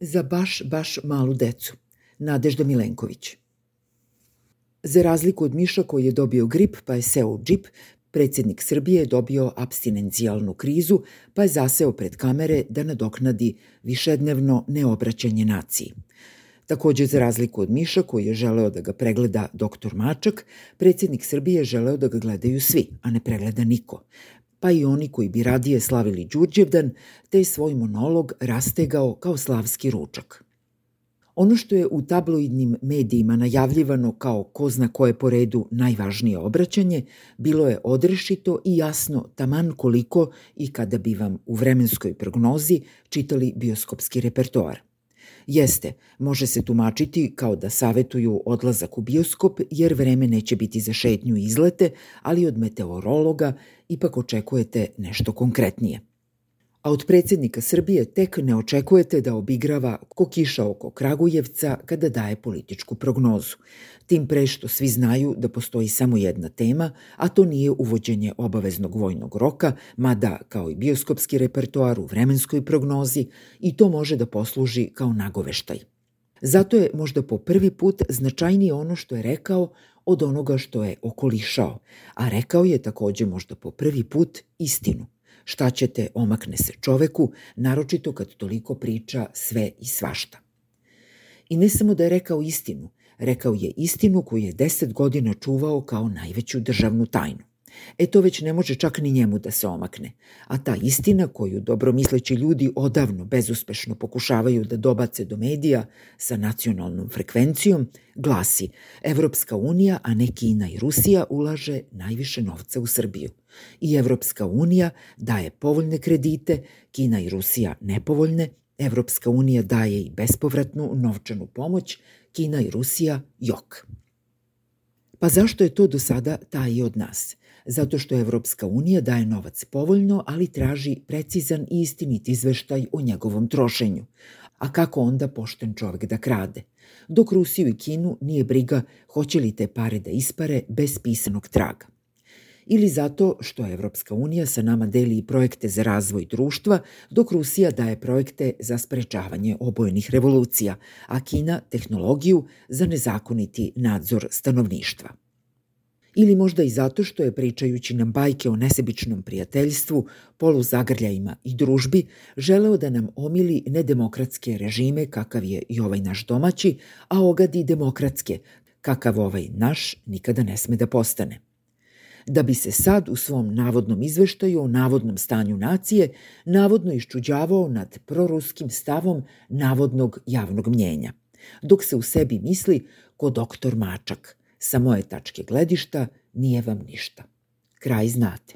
za baš, baš malu decu. Nadežda Milenković. Za razliku od Miša koji je dobio grip pa je seo u džip, Predsednik Srbije je dobio abstinencijalnu krizu, pa je zaseo pred kamere da nadoknadi višednevno neobraćanje naciji. Takođe, za razliku od Miša, koji je želeo da ga pregleda doktor Mačak, predsednik Srbije je želeo da ga gledaju svi, a ne pregleda niko pa i oni koji bi radije slavili Đurđevdan, te je svoj monolog rastegao kao slavski ručak. Ono što je u tabloidnim medijima najavljivano kao ko zna koje po redu najvažnije obraćanje, bilo je odrešito i jasno taman koliko i kada bi vam u vremenskoj prognozi čitali bioskopski repertoar. Jeste, može se tumačiti kao da savetuju odlazak u bioskop jer vreme neće biti za šetnju i izlete, ali od meteorologa ipak očekujete nešto konkretnije a od predsednika Srbije tek ne očekujete da obigrava ko kiša oko Kragujevca kada daje političku prognozu. Tim pre što svi znaju da postoji samo jedna tema, a to nije uvođenje obaveznog vojnog roka, mada kao i bioskopski repertoar u vremenskoj prognozi i to može da posluži kao nagoveštaj. Zato je možda po prvi put značajnije ono što je rekao od onoga što je okolišao, a rekao je takođe možda po prvi put istinu. Šta ćete, omakne se čoveku, naročito kad toliko priča sve i svašta. I ne samo da je rekao istinu, rekao je istinu koju je deset godina čuvao kao najveću državnu tajnu. E to već ne može čak ni njemu da se omakne. A ta istina koju dobromisleći ljudi odavno bezuspešno pokušavaju da dobace do medija sa nacionalnom frekvencijom, glasi Evropska unija, a ne Kina i Rusija ulaže najviše novca u Srbiju. I Evropska unija daje povoljne kredite, Kina i Rusija nepovoljne, Evropska unija daje i bespovratnu novčanu pomoć, Kina i Rusija jok. Pa zašto je to do sada taj od nas? zato što Evropska unija daje novac povoljno, ali traži precizan i istinit izveštaj o njegovom trošenju. A kako onda pošten čovek da krade? Dok Rusiju i Kinu nije briga hoće li te pare da ispare bez pisanog traga ili zato što Evropska unija sa nama deli i projekte za razvoj društva, dok Rusija daje projekte za sprečavanje obojenih revolucija, a Kina tehnologiju za nezakoniti nadzor stanovništva. Ili možda i zato što je pričajući nam bajke o nesebičnom prijateljstvu, poluzagrljajima i družbi, želeo da nam omili nedemokratske režime kakav je i ovaj naš domaći, a ogadi demokratske, kakav ovaj naš nikada ne sme da postane da bi se sad u svom navodnom izveštaju o navodnom stanju nacije navodno iščuđavao nad proruskim stavom navodnog javnog mnjenja, dok se u sebi misli ko doktor Mačak – Sa moje tačke gledišta nije vam ništa. Kraj znate.